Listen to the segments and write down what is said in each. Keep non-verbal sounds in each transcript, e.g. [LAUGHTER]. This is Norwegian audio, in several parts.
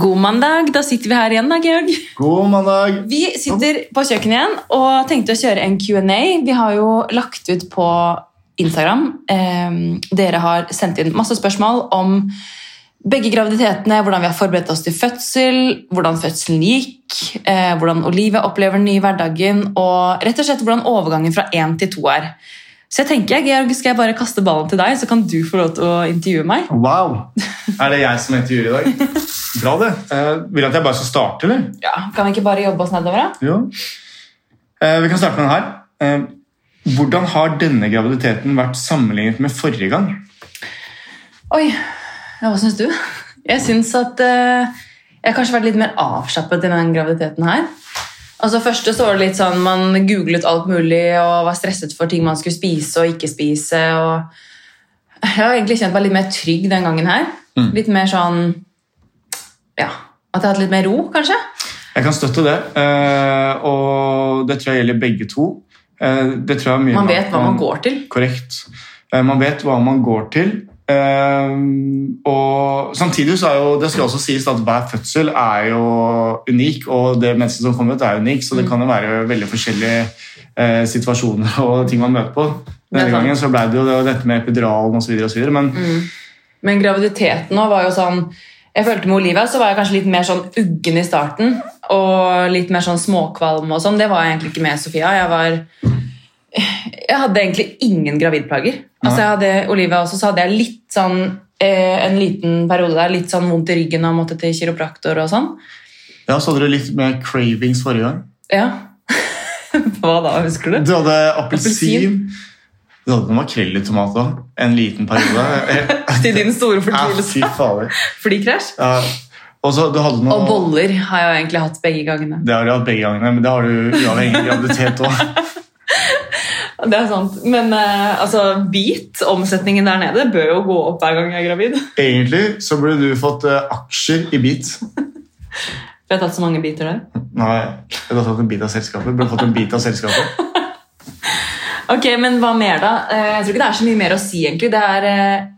God mandag. Da sitter vi her igjen, da, Georg. God mandag. Vi sitter på kjøkkenet igjen og tenkte å kjøre en Q&A. Vi har jo lagt ut på Instagram. Eh, dere har sendt inn masse spørsmål om begge graviditetene, hvordan vi har forberedt oss til fødsel, hvordan fødselen gikk, eh, hvordan Olivia opplever den nye hverdagen, og rett og slett hvordan overgangen fra én til to er. Så jeg tenker, Georg, skal jeg bare kaste ballen til deg, så kan du få lov til å intervjue meg? Wow. Er det jeg som intervjuer i dag? Bra, det. Eh, vil du at jeg bare skal starte, eller? Ja, Kan vi ikke bare jobbe oss nedover, da? Jo. Eh, vi kan starte med den her. Eh, hvordan har denne graviditeten vært sammenlignet med forrige gang? Oi, ja, hva syns du? Jeg syns at eh, jeg har kanskje vært litt mer avslappet i den graviditeten her. Altså Første så var det litt sånn man googlet alt mulig og var stresset for ting man skulle spise og ikke spise. og Jeg har egentlig kjent meg litt mer trygg den gangen her. Mm. Litt mer sånn Ja, at jeg har hatt litt mer ro, kanskje. Jeg kan støtte det, eh, og det tror jeg gjelder begge to. Eh, det tror jeg er mye Man vet hva man går til. Korrekt. Eh, Man vet hva man går til. Eh, Og samtidig så er jo, det skal også sies at hver fødsel er jo unik, og det mennesket som kommer ut er unik, så det Mm. kan jo være veldig forskjellige eh, situasjoner og ting man møter på. Denne gangen så ble det jo dette med epiduralen osv., men Mm. Men graviditeten nå var jo sånn Jeg følte med Olivia så var jeg kanskje litt mer sånn uggen i starten. Og litt mer sånn småkvalm og sånn. Det var jeg egentlig ikke med Sofia. Jeg var Jeg hadde egentlig ingen gravidplager. Altså jeg hadde, Olivia også, så hadde jeg litt sånn eh, en liten periode der, litt sånn vondt i ryggen og måtte til kiropraktor og sånn. ja, så hadde du litt mer cravings forrige gang. Ja. [LAUGHS] Hva da, husker du? Du hadde appelsin. Du hadde makrell i tomat òg. En liten periode. [LAUGHS] Til din store fortvilelse. Ja. [LAUGHS] Flykrasj. Ja. Og så du hadde noe Og boller har jeg jo egentlig hatt begge gangene. Det har du hatt begge gangene, men det har du uavhengig av graviditet òg. Det er sant. Men uh, altså, beat, omsetningen der nede, bør jo gå opp hver gang jeg er gravid. [LAUGHS] Egentlig så burde du fått uh, aksjer i Beat. For jeg har tatt så mange biter der. Nei, du har tatt en bit av selskapet. Burde fått en bit av selskapet. [LAUGHS] Ok, men hva mer da? Eh, Jeg tror ikke det er så mye mer å si egentlig. Det er,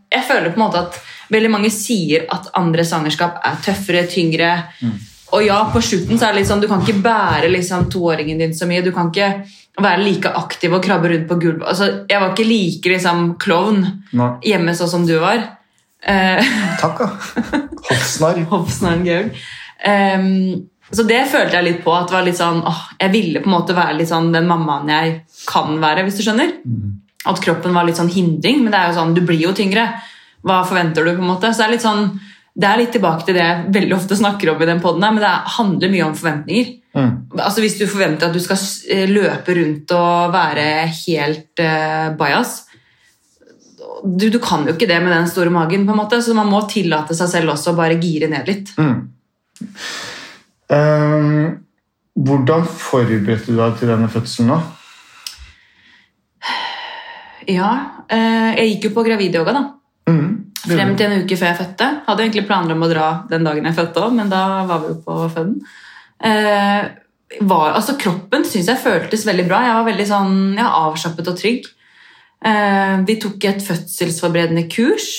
jeg føler på en måte at veldig mange sier at andre svangerskap er tøffere, tyngre. Og ja, på slutten så er det litt sånn, du kan ikke bære liksom, toåringen din så mye. Du kan ikke være like aktiv og krabbe rundt på gulvet. Altså, jeg var ikke like liksom, klovn Nei. hjemme sånn som du var. Eh, [LAUGHS] Takk, da. Hoffsnarr. Hoppsnaren Georg. Ehm, så det følte jeg litt på. at det var litt sånn, åh, Jeg ville på en måte være litt sånn den mammaen jeg kan være. hvis du skjønner. At kroppen var litt sånn hindring, men det er jo sånn, du blir jo tyngre. Hva forventer du? på en måte? Så Det er litt sånn, det er litt tilbake til det jeg veldig ofte snakker om i den podden, men det handler mye om forventninger. Mm. Altså Hvis du forventer at du skal eh, løpe rundt og være helt uh, bajas du, du kan jo ikke det med den store magen, på en måte, så man må tillate seg selv også å bare gire ned litt. Mm. Um, hvordan forberedte du deg til denne fødselen? da? Ja, uh, jeg gikk jo på gravidyoga da. Frem til en uke før jeg fødte. Hadde egentlig planer om å dra den dagen jeg fødte også, men da var vi jo på føden. Eh, var, altså kroppen synes jeg føltes veldig bra. Jeg var veldig sånn, ja, avslappet og trygg. Eh, vi tok et fødselsforberedende kurs.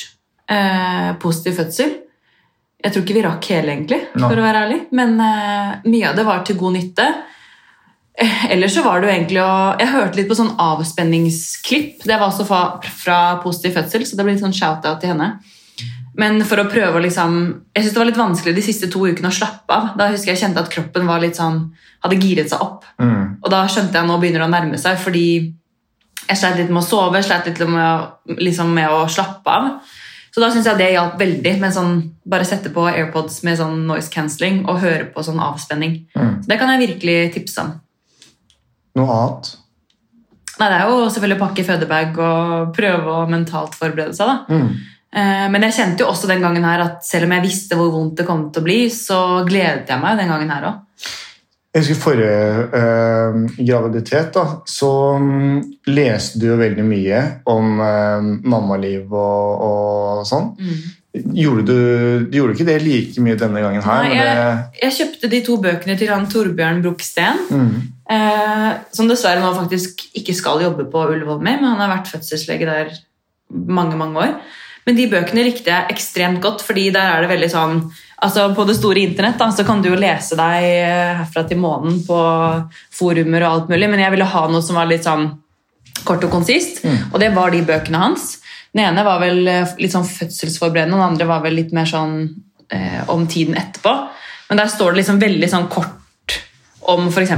Eh, positiv fødsel. Jeg tror ikke vi rakk hele, egentlig, for for å være ærlig. Men eh, mye av det var til god nytte. Ellers så var det jo egentlig å Jeg hørte litt på sånn avspenningsklipp. Det var også fra, fra Positiv fødsel, så det blir litt sånn shout-out til henne. Men for å prøve å liksom Jeg synes det var litt vanskelig de siste to ukene å slappe av. Da husker jeg kjente at kroppen var litt sånn hadde giret seg opp. Mm. Og da skjønte jeg nå begynner det å nærme seg, fordi jeg sleit litt med å sove, sleit litt med å, liksom med å slappe av. Så da syns jeg det hjalp veldig med sånn bare sette på AirPods med sånn noise cancelling og høre på sånn avspenning. Mm. Så det kan jeg virkelig tipse om. Noe annet? Nei, Det er jo selvfølgelig å pakke fødebag og prøve å mentalt forberede seg. da. Mm. Eh, Men jeg kjente jo også den gangen her at selv om jeg visste hvor vondt det kom til å bli, så gledet jeg meg den gangen her òg. Jeg husker forrige eh, graviditet, da, så mm, leste du jo veldig mye om eh, mammaliv og, og sånn. Gjorde du, du gjorde ikke det like mye denne gangen her? Nei, jeg, jeg kjøpte de to bøkene til han Torbjørn Bruksten. mm, eh, som dessverre nå faktisk ikke skal jobbe på Ullevål mer, men han har vært fødselslege der mange, mange år. Men de bøkene likte jeg ekstremt godt, fordi der er det veldig sånn altså på det store internett da, så kan du jo lese deg eh, herfra til månen på forumer og alt mulig, men jeg ville ha noe som var litt sånn kort og konsist, og det var de bøkene hans. Den ene var vel eh, litt sånn fødselsforberedende, og den andre var vel litt mer sånn eh, om tiden etterpå. Men der står det liksom veldig sånn kort om f.eks.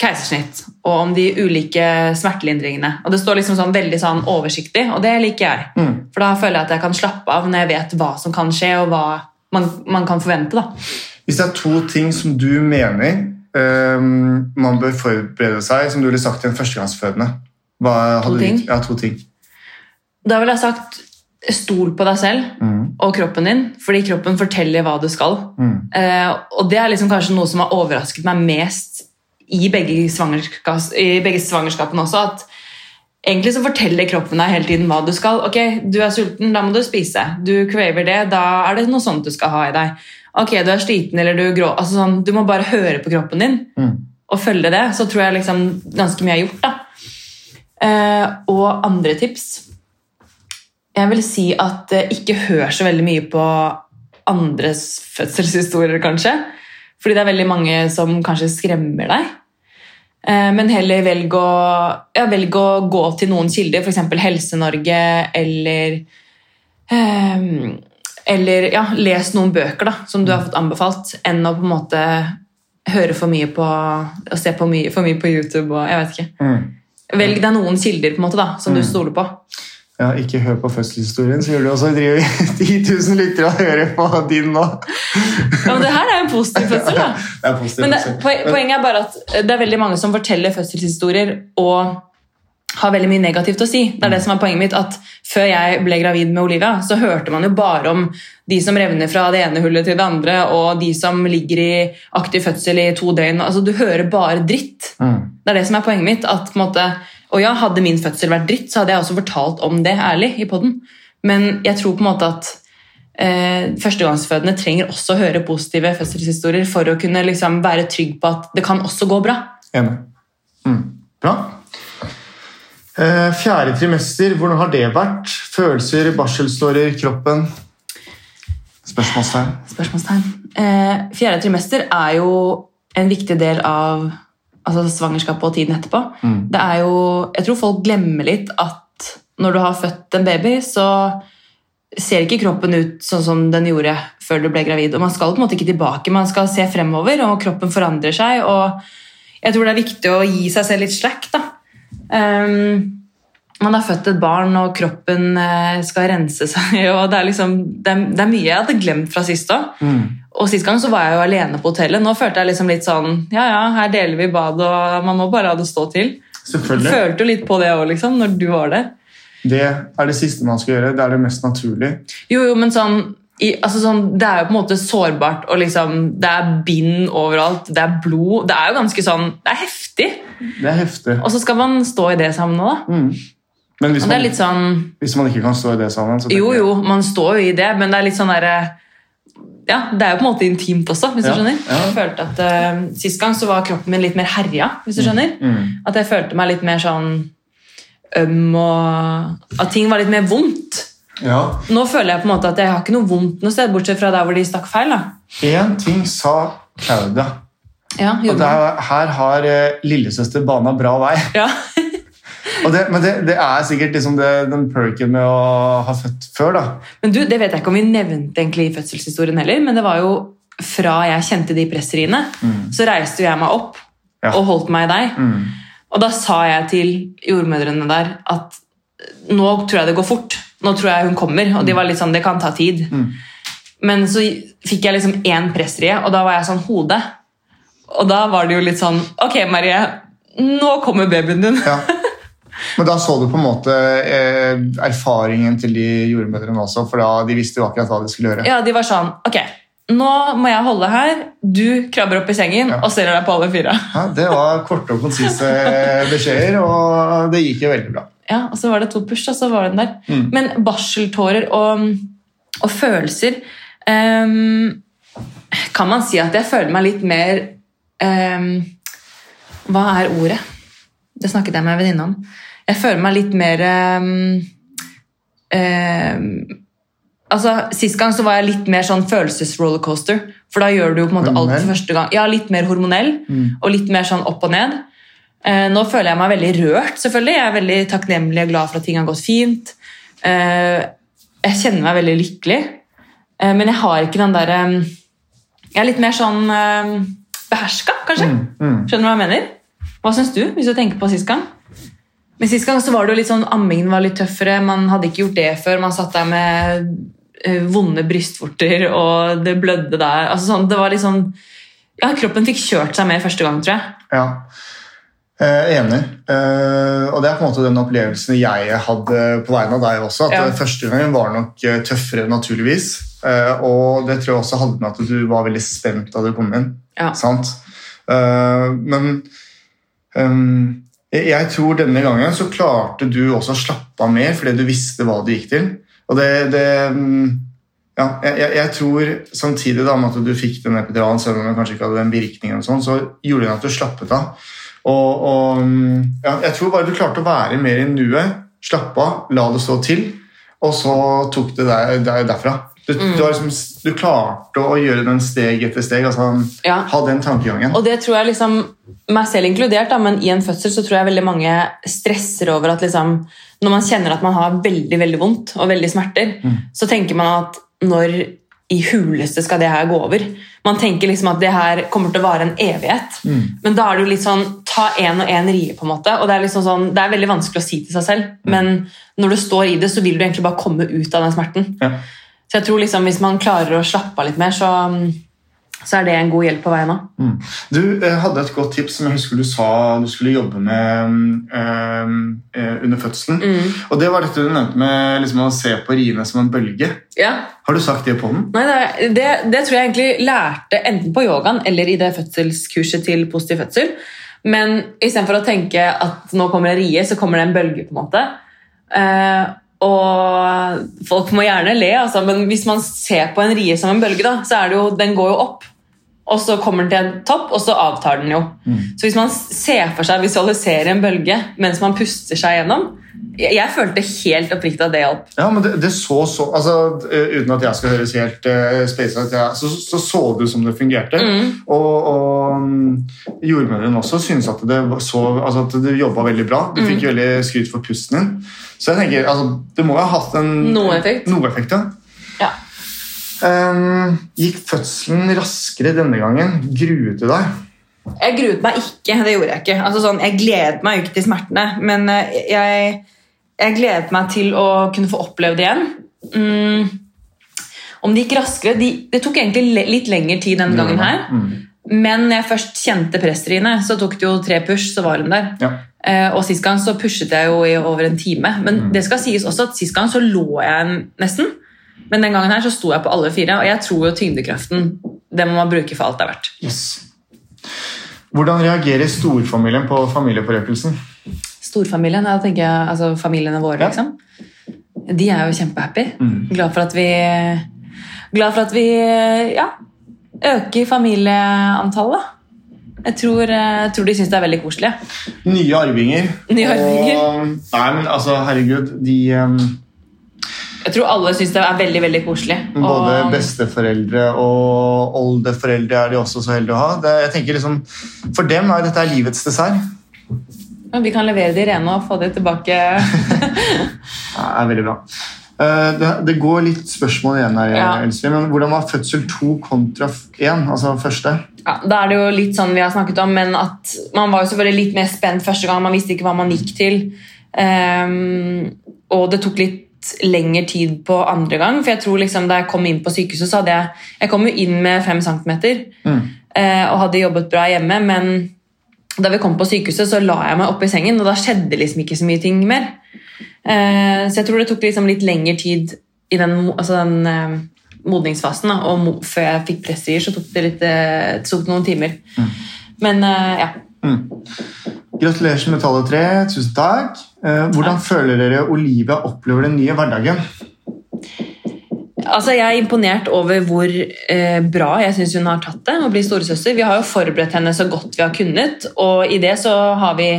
keisersnitt og om de ulike smertelindringene. Og det står liksom sånn veldig sånn oversiktlig, og det liker jeg. Mm. For da føler jeg at jeg kan slappe av når jeg vet hva som kan skje, og hva man, man kan forvente. da. Hvis det er to ting som du mener um, man bør forberede seg, som du ville sagt til en førstegangsfødende hva hadde To du- ting? Ja, to ting. Da ville jeg sagt stol på deg selv Mm. og kroppen din, fordi kroppen forteller hva du skal. Mm. Eh, og det er liksom kanskje noe som har overrasket meg mest i begge, svangerskaps, i begge svangerskapene også. at Egentlig så forteller kroppen deg hele tiden hva du skal. Ok, Du er sulten, da må du spise. Du kvever det, da er det noe sånt du skal ha i deg. Ok, Du er sliten eller du grå... Altså sånn, du må bare høre på kroppen din Mm. og følge det. Så tror jeg liksom ganske mye er gjort. da. Eh, og andre tips Jeg vil si at eh, ikke hør så veldig mye på andres fødselshistorier, kanskje. Fordi det er veldig mange som kanskje skremmer deg. Eh, Men heller velg å, ja, velg å gå til noen kilder, f.eks. Helse-Norge, eller ehm, Eller ja, les noen bøker da, som du har fått anbefalt, enn å på en måte høre for mye på og se på mye, for mye på YouTube. og jeg vet ikke. Mm. Velg deg noen kilder på en måte da, som du stoler på. Ja, ikke hør på fødselshistorien, så gjør du også driver 10 000 [LAUGHS] lyttere og hører på din nå. Ja, men det her er jo en positiv fødsel, da. [LAUGHS] Det er positiv Men det, poenget er bare at det er veldig mange som forteller fødselshistorier og har veldig mye negativt å si. Det er det som er poenget mitt, at Før jeg ble gravid med Olivia, så hørte man jo bare om de som revner fra det ene hullet til det andre, og de som ligger i aktiv fødsel i to døgn. Altså, Du hører bare dritt. Mm. Det er det som er poenget mitt. at på en måte, Og ja, Hadde min fødsel vært dritt, så hadde jeg også fortalt om det ærlig i podden. Men jeg tror på en måte at eh, førstegangsfødende trenger også å høre positive fødselshistorier for å kunne liksom være trygg på at det kan også gå bra. Enig. Mm. Bra. Eh, fjerde trimester, hvordan har det vært? Følelser, barselsårer, kroppen? Spørsmålstegn. Spørsmålstegn. Eh, fjerde trimester er jo en viktig del av altså svangerskapet og tiden etterpå. Mm. Det er jo, jeg tror folk glemmer litt at når du har født en baby, så ser ikke kroppen ut sånn som den gjorde før du ble gravid. Og man skal på en måte ikke tilbake, man skal se fremover, og kroppen forandrer seg. og jeg tror det er viktig å gi seg selv litt slack. da. Ehm, man har født et barn, og kroppen eh, skal rense seg. [LAUGHS] og Det er, liksom, det er, det er mye jeg hadde glemt fra sist òg. Mm. Og Sist gang så var jeg jo alene på hotellet. Nå følte jeg liksom litt sånn Ja, ja, her deler vi bad, og man må bare la det stå til. Selvfølgelig. Følte jo litt på det òg, liksom, når du var der. Det er det siste man skal gjøre. Det er det mest naturlige. Jo, jo, men sånn, i, altså sånn Det er jo på en måte sårbart, og liksom Det er bind overalt, det er blod Det er jo ganske sånn Det er heftig. Det er heftig. Og så skal man stå i det sammen nå, da. Mm. Men hvis man, sånn hvis man ikke kan stå i det sammen så Jo, jo, man står jo i det, men det er litt sånn derre Ja, det er jo på en måte intimt også, hvis Ja, du skjønner. ja. Jeg følte at uh, Sist gang så var kroppen min litt mer herja, hvis du skjønner. Mm. At jeg følte meg litt mer sånn øm, og at ting var litt mer vondt. Ja. Nå føler jeg på en måte at jeg har ikke noe vondt noe sted, bortsett fra der hvor de stakk feil. da. Én ting sa Claudia. Ja, Og er, her har eh, lillesøster bana bra vei. ja. [LAUGHS] [LAUGHS] Det, men det, det er sikkert liksom det, den perken med å ha født før. da. Men du, det vet jeg ikke om vi nevnte egentlig i fødselshistorien heller, men det var jo fra jeg kjente de presseriene, så reiste jeg meg opp Ja. og holdt meg i deg. Mm. Og da sa jeg til jordmødrene der at nå tror jeg det går fort. Nå tror jeg hun kommer. Og de var litt sånn, det kan ta tid. Mm. Men så fikk jeg liksom én pressrie, og da var jeg sånn hode. Og da var det jo litt sånn Ok, Marie, nå kommer babyen din. Ja. [LAUGHS] Men da så du på en måte eh, erfaringen til de jordmødrene også, for da de visste jo akkurat hva de skulle gjøre. Ja, de var sånn Ok, nå må jeg holde her. Du krabber opp i sengen Ja. og ser deg på alle fire. Ja, det var korte og konsise [LAUGHS] beskjeder, og det gikk jo veldig bra. Ja, Og så var det to push, og så var den der. Mm. Men barseltårer og, og følelser um, Kan man si at jeg føler meg litt mer um, Hva er ordet? Det snakket jeg med en venninne om. Jeg føler meg litt mer um, um, altså, Sist gang så var jeg litt mer sånn følelsesrollercoaster. For da gjør du jo på en måte alt for første gang. Ja, Litt mer hormonell Mm. og litt mer sånn opp og ned. Eh, nå føler jeg meg veldig rørt, selvfølgelig. Jeg er veldig takknemlig og glad for at ting har gått fint. Eh, jeg kjenner meg veldig lykkelig. Eh, men jeg har ikke den derre Jeg er litt mer sånn eh, beherska, kanskje. Mm, mm. Skjønner du hva jeg mener? Hva syns du, hvis du tenker på sist gang? Men Sist gang så var det jo litt sånn, ammingen var litt tøffere, man hadde ikke gjort det før. Man satt der med eh, vonde brystvorter, og det blødde der. Altså sånn, det var litt sånn Ja, kroppen fikk kjørt seg mer første gang, tror jeg. Ja. Eh, enig. Eh, og det er på en måte den opplevelsen jeg hadde på vegne av deg også. At Ja. Første gangen var nok eh, tøffere, naturligvis. Eh, og det tror jeg også hadde med at du var veldig spent da du kom inn. Ja. Sant? Eh, men ehm, jeg, tror denne gangen så klarte du også å slappe av mer fordi du visste hva du gikk til. Og det, det mm, ja, jeg, jeg, tror samtidig da med at du fikk den epiduralen, selv om den kanskje ikke hadde den virkningen, sånn, så gjorde den at du slappet av. Og, og mm, ja, jeg tror bare du klarte å være mer i nuet, slappe av, la det stå til, og så tok det deg der, derfra. Du, du, har liksom, du klarte å gjøre den steg etter steg, altså Ja. ha den tankegangen. Og det tror jeg liksom, meg selv inkludert, da, men i en fødsel så tror jeg veldig mange stresser over at liksom, når man kjenner at man har veldig veldig vondt og veldig smerter, så tenker man at når i huleste skal det her gå over? Man tenker liksom at det her kommer til å vare en evighet. Men da er det jo litt sånn ta én og én rie, på en måte. Og det er, liksom sånn, det er veldig vanskelig å si til seg selv, men når du står i det, så vil du egentlig bare komme ut av den smerten. Ja. Så jeg tror liksom hvis man klarer å slappe av litt mer, så, så er det en god hjelp på veien òg. Mm. Du eh, hadde et godt tips som jeg husker du sa du skulle jobbe med eh, under fødselen. Mm. Og det var dette du nevnte med liksom, å se på riene som en bølge. Ja. Har du sagt det på den? Nei, det, det, det tror jeg egentlig lærte enten på yogaen eller i det fødselskurset til positiv fødsel. Men istedenfor å tenke at nå kommer en rie, så kommer det en bølge. på en måte. Eh, og folk må gjerne le, altså, men hvis man ser på en rie som en bølge, da, så er det jo, den går jo opp. Og så kommer den til en topp, og så avtar den jo. Så hvis man ser for seg visualiserer en bølge mens man puster seg gjennom Jeg, jeg følte helt oppriktig at det hjalp. Ja, men det, det så så altså, eh, Uten at jeg skal høres helt uh, space ut, så, så så du som det fungerte. Mm. Og, og mm, jordmødrene også syntes at det, så, altså, at du jobba veldig bra. Du Mm. fikk veldig skryt for pusten din. Så jeg tenker, altså, det må jo ha hatt en, Noe effekt. Noe effekt ja. Ehm, gikk fødselen raskere denne gangen? Gruet du deg? Jeg gruet meg ikke, det gjorde jeg ikke. Altså sånn, jeg gledet meg ikke til smertene, men eh, jeg, jeg gledet meg til å kunne få oppleve det igjen. Mm. Om det gikk raskere de, Det tok egentlig litt lengre tid denne gangen her. Mm. Men når jeg først kjente pressriene, så tok det jo tre push, så var hun der. Ja. Eh, og sist gang så pushet jeg jo i over en time. Men Mm. det skal sies også at sist gang så lå jeg nesten. Men den gangen her så sto jeg på alle fire, og jeg tror jo tyngdekraften det må man bruke for alt det er verdt. Yes. Hvordan reagerer storfamilien på familieforøkelsen? Storfamilien, da tenker jeg altså familiene våre, Ja. liksom. De er jo kjempehappy. Mm. Glad for at vi Glad for at vi ja, øker familieantallet. Jeg tror, jeg tror de syns det er veldig koselig. Nye arvinger. Nye arvinger. Og, nei, men altså, herregud, de Jeg tror alle syns det er veldig veldig koselig. Både Og- besteforeldre og oldeforeldre er de også så heldige å ha. Det, jeg tenker liksom, For dem er dette livets dessert. Ja, Vi kan levere de rene og få de tilbake. [LAUGHS] Det er veldig bra. Eh, Det, det går litt spørsmål igjen her, Ja. Elsie, men hvordan var fødsel to kontra én? Altså første? Ja, da er det jo litt sånn vi har snakket om, men at man var jo selvfølgelig litt mer spent første gang. Man visste ikke hva man gikk til. Um, og det tok litt lengre tid på andre gang. For jeg tror liksom da jeg kom inn på sykehuset, så hadde jeg Jeg kom jo inn med fem centimeter Mm. eh, og hadde jobbet bra hjemme, men da vi kom på sykehuset, så la jeg meg opp i sengen, og da skjedde liksom ikke så mye ting mer. Eh, så jeg tror det tok liksom litt lengre tid i den, altså den eh, modningsfasen. Da, og før jeg fikk pressrier, så tok det, litt, det tok noen timer. Men eh, ja. Mm. Gratulerer med tallet tre. Tusen takk. Eh, Hvordan føler dere Olivia opplever den nye hverdagen? Altså, Jeg er imponert over hvor eh, bra jeg syns hun har tatt det å bli storesøster. Vi har jo forberedt henne så godt vi har kunnet, og i det så har vi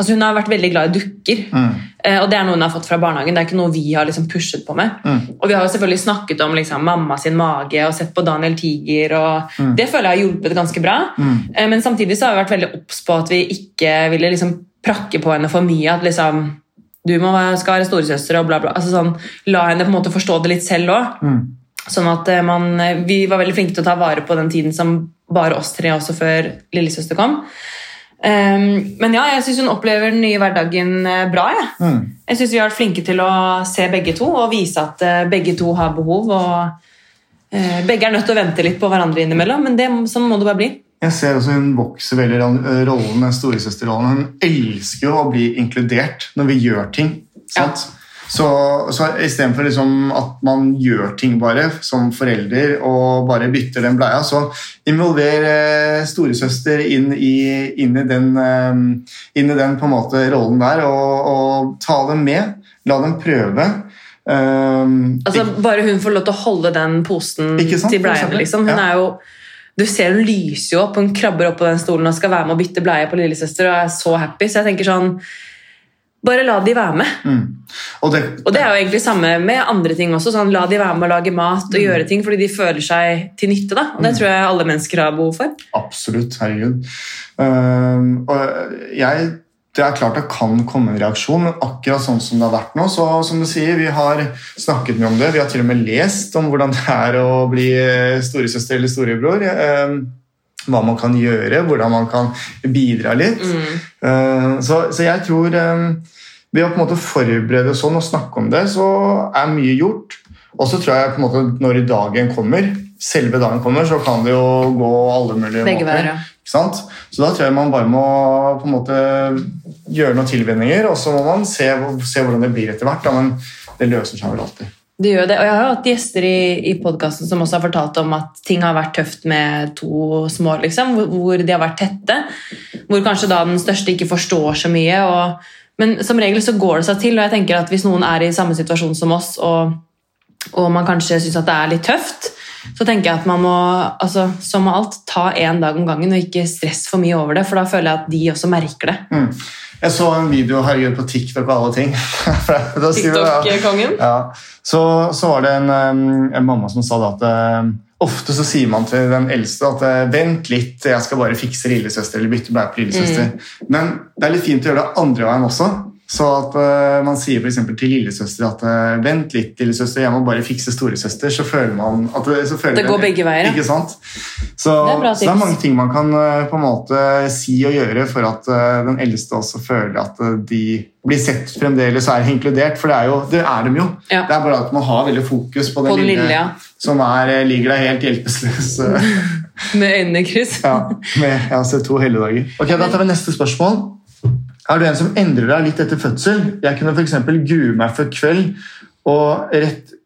Altså, Hun har vært veldig glad i dukker, eh, og det er noe hun har fått fra barnehagen. Det er ikke noe vi har liksom pushet på med. Og vi har jo selvfølgelig snakket om liksom, mamma sin mage og sett på Daniel Tiger, og det føler jeg har hjulpet ganske bra. Eh, men samtidig så har vi vært veldig obs på at vi ikke ville liksom prakke på henne for mye. At liksom du må være, skal være storesøster og bla, bla. Altså sånn, la henne på en måte forstå det litt selv òg. Sånn at eh, man, Vi var veldig flinke til å ta vare på den tiden som bare oss tre også før lillesøster kom. Um, men ja, jeg syns hun opplever den nye hverdagen eh, bra. Jeg, Mm. jeg synes Vi har vært flinke til å se begge to og vise at eh, begge to har behov. og uh, Begge er nødt til å vente litt på hverandre innimellom, men det, sånn må det bare bli. Jeg ser også Hun vokser veldig i rollen, den storesøsterrollen. Hun elsker jo å bli inkludert når vi gjør ting. sant? Så, så istedenfor liksom at man gjør ting bare som forelder og bare bytter den bleia, så involver eh, storesøster inn i, inn i den, eh, inn i den måte rollen der, og, og ta dem med. La dem prøve. Um, Altså, bare hun får lov til å holde den posen sant, til bleiene. Liksom. Hun Ja. er jo, du ser hun lyser jo opp, hun krabber opp på den stolen og skal være med å bytte bleie på lillesøster og er så happy. Så jeg tenker sånn Bare la de være med. mm. Og det, Og det er jo egentlig samme med andre ting også. Sånn, la de være med å lage mat og gjøre ting fordi de føler seg til nytte. Da. Og det tror jeg alle mennesker har behov for. Absolutt, herregud. Uh, og jeg, det er klart det kan komme en reaksjon, men akkurat sånn som det har vært nå, så som du sier, vi har snakket mye om det. Vi har til og med lest om hvordan det er å bli eh, storesøster eller storebror. Ehm, hva man kan gjøre, hvordan man kan bidra litt. Mm. så, så jeg tror ehm, ved å på en måte forberede sånn og snakke om det, så er mye gjort. Og så tror jeg på en måte når dagen kommer, selve dagen kommer, så kan det jo gå alle mulige Begge måter. Være. Så da tror jeg man bare må på en måte gjøre noen tilvenninger, og så må man se, se hvordan det blir etter hvert. Da. Men det løser seg vel alltid. Det gjør det. Og jeg har hatt gjester i, i podkasten som også har fortalt om at ting har vært tøft med to små, liksom, hvor, de har vært tette. Hvor kanskje da den største ikke forstår så mye. Og, men som regel så går det seg til, og jeg tenker at hvis noen er i samme situasjon som oss, og, og man kanskje syns det er litt tøft, så tenker jeg at man må, altså, som med alt, ta én dag om gangen og ikke stress for mye over det, for da føler jeg at de også merker det. Mm. Jeg så en video herregud, på TikTok og alle ting. [LAUGHS] TikTok-kongen. Ja. Så, så var det en, um, en mamma som sa da at um, ofte så sier man til den eldste at uh, vent litt, jeg skal bare fikse lillesøster eller bytte bleie på lillesøster. Men det er litt fint å gjøre det andre veien også. Så at uh, man sier eksempel til lillesøster at uh, vent litt, lillesøster, jeg må bare fikse storesøster, så føler man at det, så føler Det går begge veier. Ikke sant? Så Det er så det er mange ting man kan uh, på en måte si og gjøre for at uh, den eldste også føler at de blir sett fremdeles og er inkludert, for det er, jo, det er dem jo. Ja. Det er bare at man har veldig fokus på den, På den lille, lille, ja. som er, eh, ligger der helt hjelpeløs. [LAUGHS] Med øynene i kryss. ja, med ja, CO2 hele helligdager. Ok, Da tar vi neste spørsmål. Er du en som endrer deg litt etter fødsel? Jeg kunne f.eks. grue meg for kveld, og rett,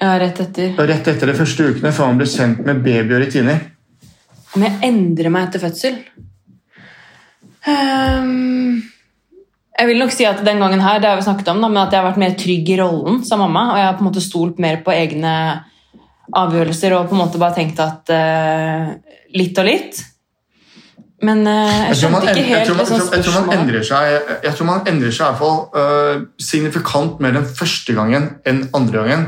Ja, rett etter. og rett etter de første ukene før man blir kjent med baby og rutiner. Om jeg endrer meg etter fødsel? Um, jeg vil nok si at den gangen her, det har vi snakket om, da, men at jeg har vært mer trygg i rollen som mamma. Og jeg har på en måte stolt mer på egne avgjørelser og på en måte bare tenkt at uh, litt og litt. Men eh, jeg skjønte ikke helt spørsmålet. liksom, jeg tror- man endrer seg Jeg tror man endrer seg i hvert fall uh, signifikant mer den første gangen enn andre gangen.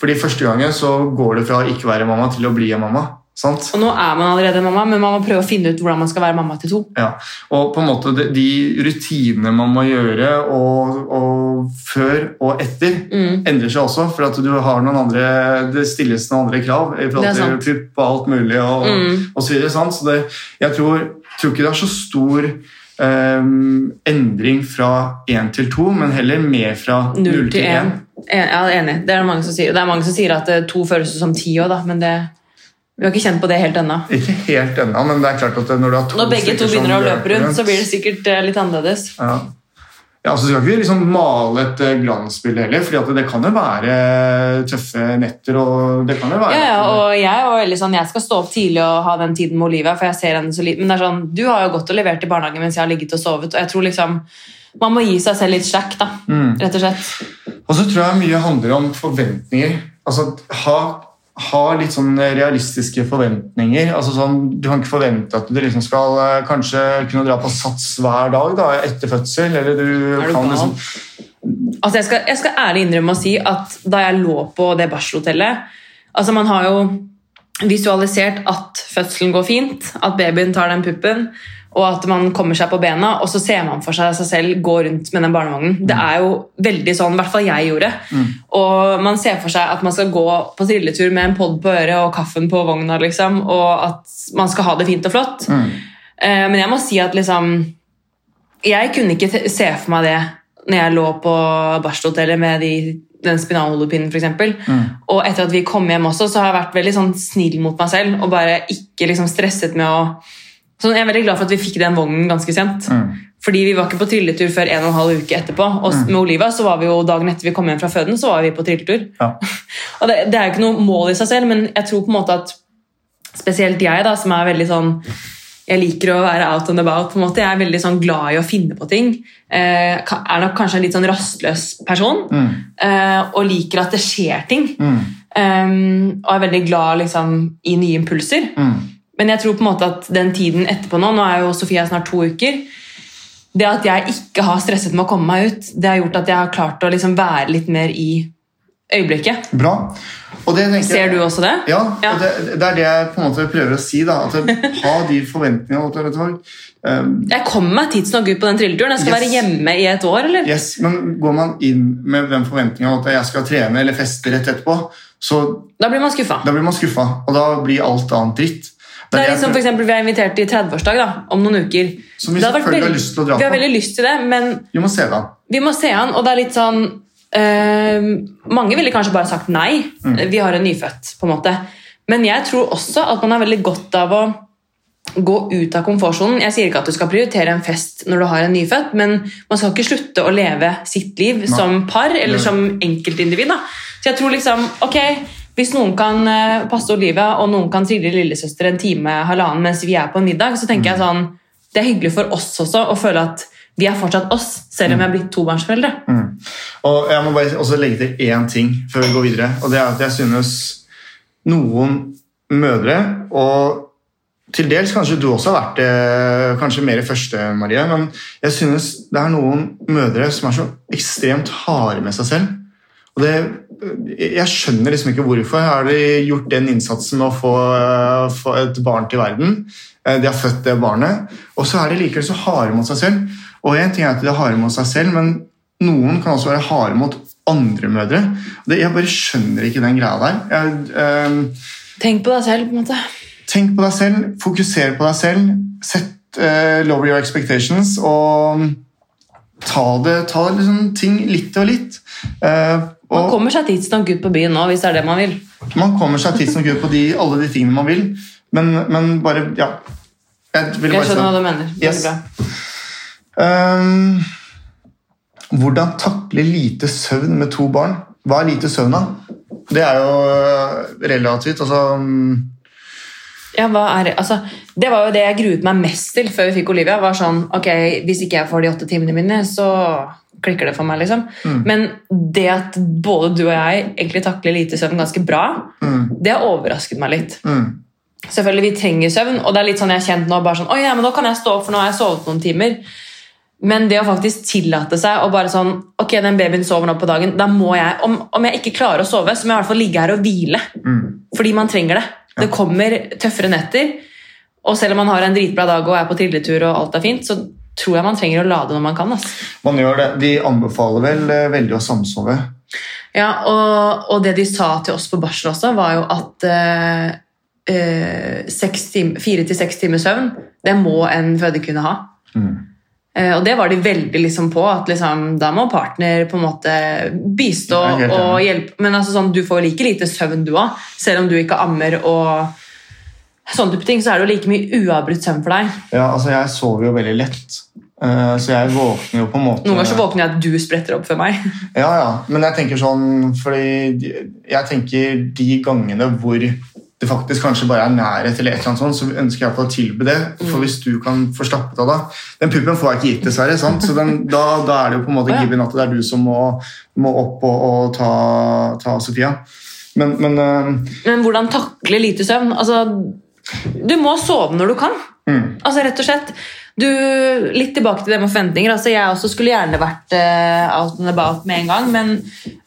Fordi første gangen så går det fra å ikke være mamma til å bli en mamma. Sant? Og nå er man allerede mamma, men man må prøve å finne ut hvordan man skal være mamma til to. Ja, og på en måte de, rutinene man må gjøre og, og før og etter Mm. endrer seg også, for at du har noen andre, det stilles noen andre krav i forhold til pupp og alt mulig og, Mm. og så videre. Sant? Så det, jeg tror, tror ikke det er så stor um, endring fra én til to, men heller mer fra Null til én. Ja, enig. Det er det mange som sier. Det er mange som sier at eh, to føles som ti òg, men det, vi har ikke kjent på det helt ennå. Ikke helt ennå, men det er klart at når du har to Når begge to begynner å løpe rundt, så blir det sikkert eh, litt annerledes. Ja. Ja, så skal ikke vi liksom male et eh, glansbilde heller, for det kan jo være tøffe netter. og det kan jo være... Ja, ja, og jeg veldig sånn, jeg skal stå opp tidlig og ha den tiden med Olivia, for jeg ser henne så lite. Men det er sånn, du har jo gått og levert i barnehagen mens jeg har ligget og sovet, og jeg tror liksom man må gi seg selv litt slack, da, Mm. rett og slett. Og så tror jeg mye handler om forventninger. altså, ha, ha litt sånn realistiske forventninger. Altså sånn, du kan ikke forvente at du liksom skal eh, kanskje kunne dra på sats hver dag da, etter fødsel. eller du Er du kan liksom... Altså, jeg, skal, jeg skal ærlig innrømme å si at da jeg lå på det barselhotellet altså Man har jo visualisert at fødselen går fint, at babyen tar den puppen, og at man kommer seg på bena, og så ser man for seg seg selv gå rundt med den barnevognen. Det er jo veldig sånn, i hvert fall jeg gjorde. Og man ser for seg at man skal gå på trilletur med en pod på øret og kaffen på vogna, liksom, og at man skal ha det fint og flott. Eh, Men jeg må si at liksom Jeg kunne ikke se for meg det når jeg lå på barselhotellet med de, den spinalhodepinnen, f.eks. Og etter at vi kom hjem også, så har jeg vært veldig sånn snill mot meg selv og bare ikke liksom stresset med å så Jeg er veldig glad for at vi fikk den vognen ganske sent. Fordi vi var ikke på trilletur før en og en halv uke etterpå. Og med Oliva så var vi jo dagen etter vi kom hjem fra føden, så var vi på trilletur. Ja. [LAUGHS] Og det, det er jo ikke noe mål i seg selv, men jeg tror på en måte at spesielt jeg, da, som er veldig sånn jeg liker å være out and about. på en måte. Jeg er veldig sånn glad i å finne på ting. Eh, er nok kanskje en litt sånn rastløs person. Eh, og liker at det skjer ting. Eh, og er veldig glad liksom, i nye impulser. Men jeg tror på en måte at den tiden etterpå nå Nå er jo Sofia snart to uker. Det at jeg ikke har stresset med å komme meg ut, det har gjort at jeg har klart å liksom være litt mer i øyeblikket. Bra. Tenker Ser du også det? Ja, Ja. og det, det er det jeg på en måte prøver å si. da, at Ha de forventningene. Um, Jeg kommer meg tidsnok ut på den trilleturen. Jeg skal Yes. være hjemme i et år, eller? yes, Men går man inn med den forventninga at jeg skal trene eller feste rett etterpå, så Da blir man skuffa. da blir man skuffa, og da blir alt annet dritt. Det er liksom litt som for eksempel, Vi er invitert i 30-årsdag da, om noen uker. Som vi selvfølgelig veldig, har lyst til å dra på. Vi har veldig lyst til det, men Vi må se det an. vi må se han, og det er litt sånn øh, Mange ville kanskje bare sagt nei. Mm. Vi har en nyfødt, på en måte. Men jeg tror også at man har veldig godt av å gå ut av komfortsonen. Jeg sier ikke at du skal prioritere en fest når du har en nyfødt, men man skal ikke slutte å leve sitt liv som par eller Nei. som enkeltindivid. Da. Så jeg tror liksom, ok, hvis noen kan eh, passe Olivia, og noen kan trille lillesøster en time, halvannen mens vi er på en middag, så tenker jeg sånn, det er hyggelig for oss også å føle at vi er fortsatt oss, selv om vi er blitt tobarnsforeldre. Og Jeg må bare også legge til én ting før vi går videre. og det er at Jeg synes noen mødre, og til dels kanskje du også har vært det kanskje mer første, Marie, men jeg synes det er noen mødre som er så ekstremt harde med seg selv. Og det, jeg skjønner liksom ikke hvorfor. Har de gjort den innsatsen med å få, få et barn til verden? Eh, De har født det barnet, og så er de likevel så harde mot seg selv. Og en ting er at de er harde mot seg selv, men noen kan også være harde mot andre mødre. Det, jeg bare skjønner ikke den greia der. Jeg, øh, Tenk på deg selv, på en måte. tenk på deg selv, fokuser på deg selv, sett øh, lower your expectations, og ta det, ta det liksom ting litt og litt. Eh, Man kommer seg tidsnok ut på byen nå, hvis det er det man vil. man kommer seg tidsnok ut på de, alle de tingene man vil, men, men bare Ja. Jeg Jeg bare skjønner hva du mener. Yes. Ehm, hvordan takle lite søvn med to barn? Hva er lite søvn, da? Det er jo øh, relativt. altså... mm, Ja, hva er det? Altså, det var jo det jeg gruet meg mest til før vi fikk Olivia. var sånn, ok, Hvis ikke jeg får de åtte timene mine, så klikker det for meg. liksom. Men det at både du og jeg egentlig takler lite søvn ganske bra, det har overrasket meg litt. mm, Selvfølgelig, vi trenger søvn, og det er litt sånn jeg har kjent nå. bare sånn, «Oi, ja, men nå kan jeg stå opp, for nå har jeg sovet noen timer. Men det å faktisk tillate seg å bare sånn Ok, den babyen sover nå på dagen. Da må jeg, om, om jeg ikke klarer å sove, så må jeg i hvert fall ligge her og hvile. mm. Fordi man trenger det. Det kommer tøffere netter. Og selv om man har en dritbra dag og er på trilletur, og alt er fint, så tror jeg man trenger å lade når man kan. Altså. Man gjør det. De anbefaler vel øh, veldig å samsove. Ja, og, og det de sa til oss på barsel også, var jo at eh, eh, fire til seks timers søvn, det må en fødekvinne ha. Mm. Eh, og det var de veldig liksom på, at liksom, da må partner på en måte bistå og hjelpe. Men altså, sånn, du får like lite søvn du òg, selv om du ikke ammer og sånne type ting, så er det jo like mye uavbrutt søvn for deg. Ja, altså Jeg sover jo veldig lett, Eh, så jeg våkner jo på en måte Noen ganger så våkner jeg at du spretter opp før meg. [LAUGHS] Ja, ja. Men jeg tenker sånn fordi Jeg tenker de gangene hvor det faktisk kanskje bare er nærhet, til et eller annet sånt, så ønsker jeg å tilby det. For hvis du kan få slappet av da Den puppen får jeg ikke gitt, dessverre. sant? Så den, da, da er det jo på en måte [LAUGHS] given at det er du som må, må opp og, og ta, ta Sofia. Men, men eh, Men hvordan takle lite søvn? Altså, du må sove når du kan. mm, Altså, rett og slett. Du, litt tilbake til det med forventninger. Altså, jeg også skulle gjerne vært uh, out and about med en gang, men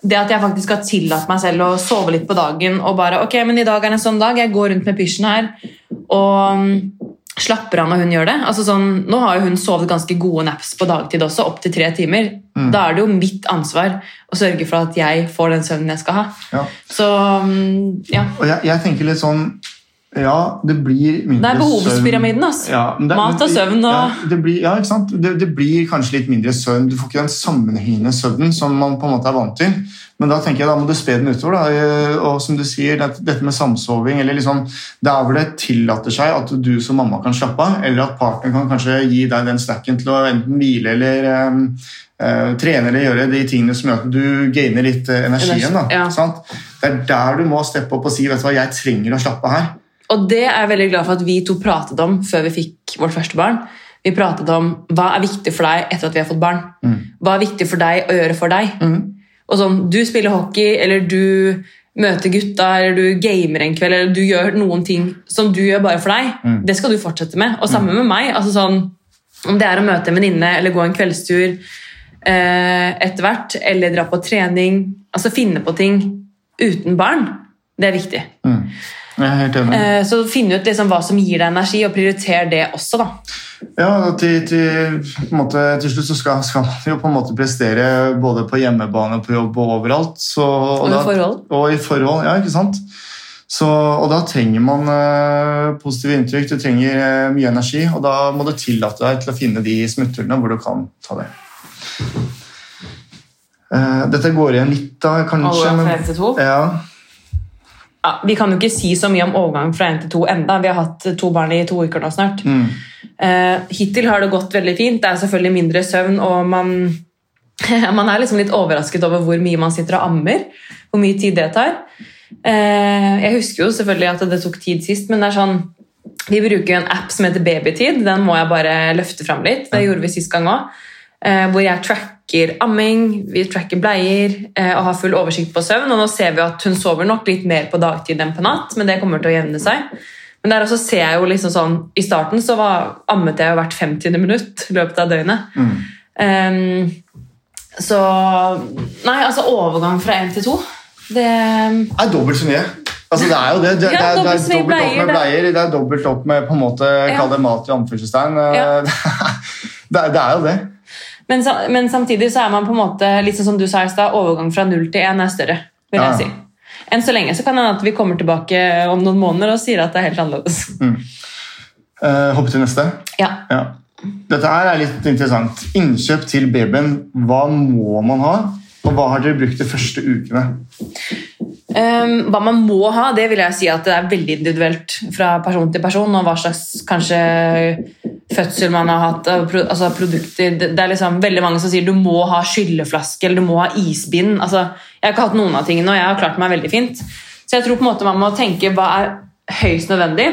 det at jeg faktisk har tillatt meg selv å sove litt på dagen og bare Ok, men i dag er det en sånn dag. Jeg går rundt med pysjen her og mm, slapper av når hun gjør det. Altså, sånn, nå har jo hun sovet ganske gode naps på dagtid også, opptil tre timer. Mm. Da er det jo mitt ansvar å sørge for at jeg får den søvnen jeg skal ha. ja. Så um, ja. Og jeg, jeg tenker litt sånn Ja, det blir mindre søvn. Det er behovspyramiden, altså. Ja, det- Mat og søvn og ja, det blir, ja, ikke sant? Det, det blir kanskje litt mindre søvn. Du får ikke den sammenhengende søvnen som man på en måte er vant til. Men da tenker jeg da må du spe den utover. Da. Eh, Og som du sier, dette med samsoving eller liksom, Der hvor det tillater seg at du som mamma kan slappe av, eller at partneren kan kanskje gi deg den snacken til å enten hvile eller um, uh, trene eller gjøre de tingene som gjør at du gainer litt energien. da, Ja. sant? Det er der du må steppe opp og si vet du hva, jeg trenger å slappe av her. Og det er jeg veldig glad for at vi to pratet om før vi fikk vårt første barn. Vi pratet om hva er viktig for deg etter at vi har fått barn. Mm. Hva er viktig for deg å gjøre for deg. Mm. Og sånn, Du spiller hockey, eller du møter gutta, eller du gamer en kveld, eller du gjør noen ting som du gjør bare for deg. Mm. Det skal du fortsette med. Og samme med meg. altså sånn, Om det er å møte en venninne eller gå en kveldstur eh, etter hvert, eller dra på trening. altså Finne på ting uten barn. Det er viktig. Mm. Eh, Så finn ut liksom hva som gir deg energi, og prioritere det også. da. Ja, til, til, på en måte, til slutt så skal, skal man jo på en måte prestere både på hjemmebane, på jobb og overalt. Så, Og i da- forhold. Og i forhold, ja, ikke sant? Så, og da trenger man eh, positive inntrykk, du trenger eh, mye energi, og da må du tillate deg til å finne de smutthullene hvor du kan ta det. Eh, dette går igjen litt, da, kanskje. Alle fra Men, til to. ja, Ja, vi kan jo ikke si så mye om overgang fra én til to enda. Vi har hatt to barn i to uker nå snart. mm, Eh, hittil har det gått veldig fint. Det er selvfølgelig mindre søvn, og man, [LAUGHS] man er liksom litt overrasket over hvor mye man sitter og ammer. Hvor mye tid det tar. Eh, jeg husker jo selvfølgelig at det tok tid sist, men det er sånn vi bruker jo en app som heter Babytid. Den må jeg bare løfte fram litt. Det gjorde vi sist gang òg. Hvor jeg tracker amming, vi tracker bleier eh, og har full oversikt på søvn. Og nå ser vi at hun sover nok litt mer på dagtid enn på natt, men det kommer til å jevne seg. Men der også ser jeg jo liksom sånn, I starten så var, ammet jeg jo hvert 50. minutt i løpet av døgnet. mm. Um, så Nei, altså overgang fra én til to Det er dobbelt så mye. Altså, det er jo det. Det, Ja, det, er, det er dobbelt opp med bleier. Det er dobbelt opp med på en måte, Ja. kall det mat i anførselstegn. Ja. [LAUGHS] Det, det er jo det. Men, men samtidig så er man på en måte litt sånn som du sa i stad, overgang fra null til én er større. vil jeg ja. si. Enn så lenge så kan det hende at vi kommer tilbake om noen måneder og sier at det er helt annerledes. Uh, hoppe til neste. Ja. Ja. Dette her er litt interessant. Innkjøp til babyen. Hva må man ha? Og hva har dere brukt de første ukene? Ehm, hva man må ha, det vil jeg si at det er veldig individuelt fra person til person. Og hva slags kanskje fødsel man har hatt, altså produkter. Det, det er liksom veldig mange som sier du må ha skylleflaske eller du må ha isbind. Altså, jeg har ikke hatt noen av tingene, og jeg har klart meg veldig fint. Så jeg tror på en måte man må tenke hva er høyst nødvendig.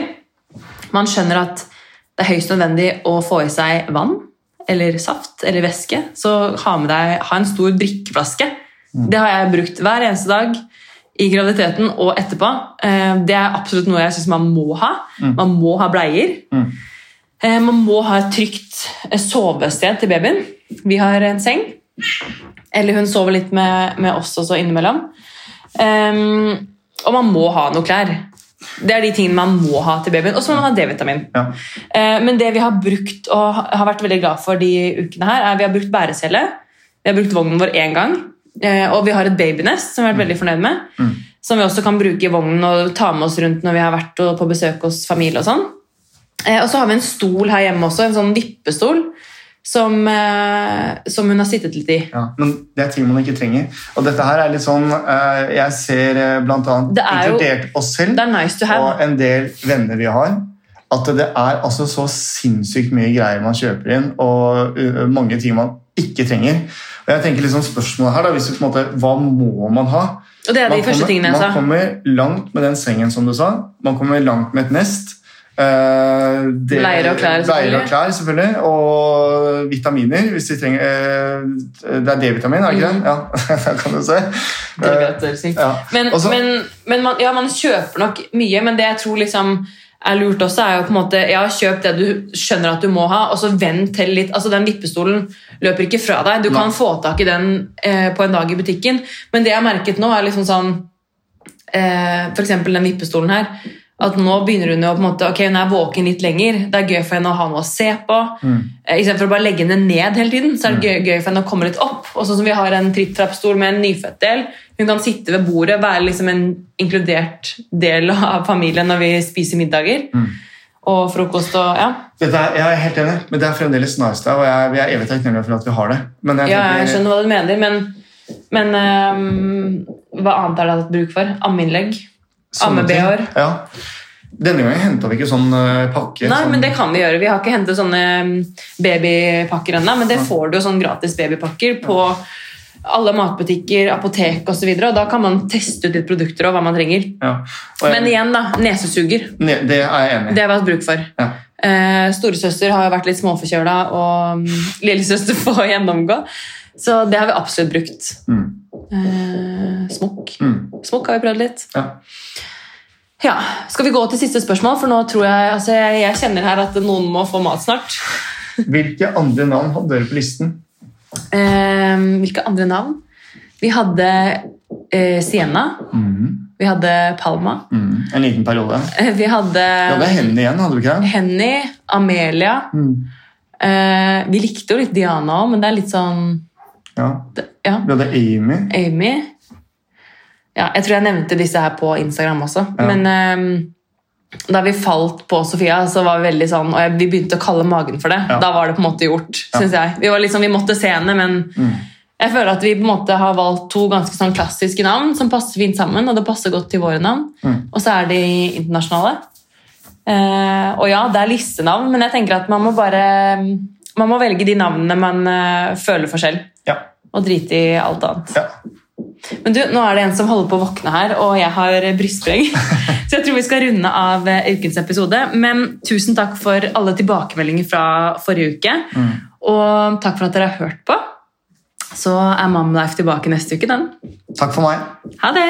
Man skjønner at det er høyst nødvendig å få i seg vann eller saft eller væske. Så ha med deg ha en stor drikkeflaske. Det har jeg brukt hver eneste dag i graviditeten og etterpå. Eh, Det er absolutt noe jeg syns man må ha. Man må ha bleier. Mm. Eh, Man må ha et trygt eh, sovested til babyen. Vi har en seng. Eller hun sover litt med, med oss også innimellom. Og man må ha noe klær. Det er de tingene man må ha til babyen. Og så må man ha D-vitamin. Ja. Men det vi har brukt og har vært veldig glad for de ukene her, er vi har brukt bærecelle. Vi har brukt vognen vår én gang. Eh, Og vi har et babynest som vi har vært veldig fornøyd med. Mm. Som vi også kan bruke i vognen og ta med oss rundt når vi har vært på besøk hos familie. Og sånn. Eh, Og så har vi en stol her hjemme også, en sånn vippestol. Som, eh, som hun har sittet litt i. Ja, men det er ting man ikke trenger. Og dette her er litt sånn Jeg ser bl.a. er inkludert oss selv nice og en del venner vi har, at det er altså så sinnssykt mye greier man kjøper inn, og mange ting man ikke trenger. Og jeg tenker liksom spørsmålet her da, hvis du på en måte, Hva må man ha? Og det er de Man første kommer, tingene jeg sa. man kommer langt med den sengen, som du sa. Man kommer langt med et nest. Uh, det- Leire og klær, Bleier og klær, selvfølgelig. Og vitaminer, hvis de trenger uh, Det er D-vitamin, er det ikke det? Ja, [LAUGHS] det kan du se. Godt ja. Men, Også, men, men man, ja, man kjøper nok mye, men det jeg tror liksom er lurt også, er jo på en måte Ja, kjøp det du skjønner at du må ha, og så vent til litt altså Den vippestolen løper ikke fra deg. Du kan Nei. få tak i den eh, på en dag i butikken, men det jeg har merket nå, er liksom sånn eh, eksempel den vippestolen her. At nå begynner hun jo på en måte, ok, hun er våken litt lenger. Det er gøy for henne å ha noe å se på. Mm. Eh, Istedenfor å bare legge henne ned hele tiden, så er det gøy, gøy for henne å komme litt opp. Og sånn som vi har en tripp-trapp-stol med en nyfødt del. Hun kan sitte ved bordet, være liksom en inkludert del av familien når vi spiser middager. Mm. Og frokost og ja. Dette er, jeg er helt enig, men det er fremdeles nice og jeg, vi er evig takknemlige for at vi har det. Men jeg ja, jeg tenker, skjønner hva du mener, men, men um, hva annet er du hatt bruk for? Ammeinnlegg? Amme-BH-er? Ja. Denne gangen henta vi ikke sånn eh, pakke. Nei, sånn, men det kan vi gjøre. Vi har ikke hentet sånne mm, babypakker ennå, men det får du jo sånn gratis babypakker på alle matbutikker, apotek osv. Da kan man teste ut litt produkter og hva man trenger. ja. jeg, Men igjen, da. Nesesuger. ne, det er jeg enig i. Det har vi hatt bruk for. Ja. Eh, Storesøster har vært litt småforkjøla, og mm, lillesøster [LAUGHS] får gjennomgå. Så det har vi absolutt brukt. Mm. Eh, smokk. Mm. Smokk har vi prøvd litt. Ja. Ja, Skal vi gå til siste spørsmål? For nå tror jeg, altså jeg, kjenner her at noen må få mat snart. Hvilke andre navn hadde dere på listen? Eh, hvilke andre navn? Vi hadde eh, Sienna. Mm. Vi hadde Palma. Mm. En liten periode. Eh, vi hadde Ja, det Henny igjen, hadde du ikke? Henny. Amelia. Mm. Eh, vi likte jo litt Diana òg, men det er litt sånn Ja. det- Ja, Vi hadde Amy. Amy. Ja, jeg tror jeg nevnte disse her på Instagram også. Ja. Men um, da vi falt på Sofia, så var vi veldig sånn Og jeg, vi begynte å kalle magen for det. Ja. Da var det på en måte gjort, Ja. synes jeg. Vi var liksom, vi måtte se henne, men Mm. jeg føler at vi på en måte har valgt to ganske sånn klassiske navn som passer fint sammen, og det passer godt til våre navn. Mm. Og så er de internasjonale. Eh, og ja, det er listenavn, men jeg tenker at man må bare man må velge de navnene man uh, føler for selv, Ja. og drite i alt annet. ja. Men du, nå er det en som holder på å våkne her, og jeg har brystspreng. [LAUGHS] Så jeg tror vi skal runde av eh, ukens episode. Men tusen takk for alle tilbakemeldinger fra forrige uke. Mm. Og takk for at dere har hørt på. Så er Mamlife tilbake neste uke, den. Takk for meg. Ha det!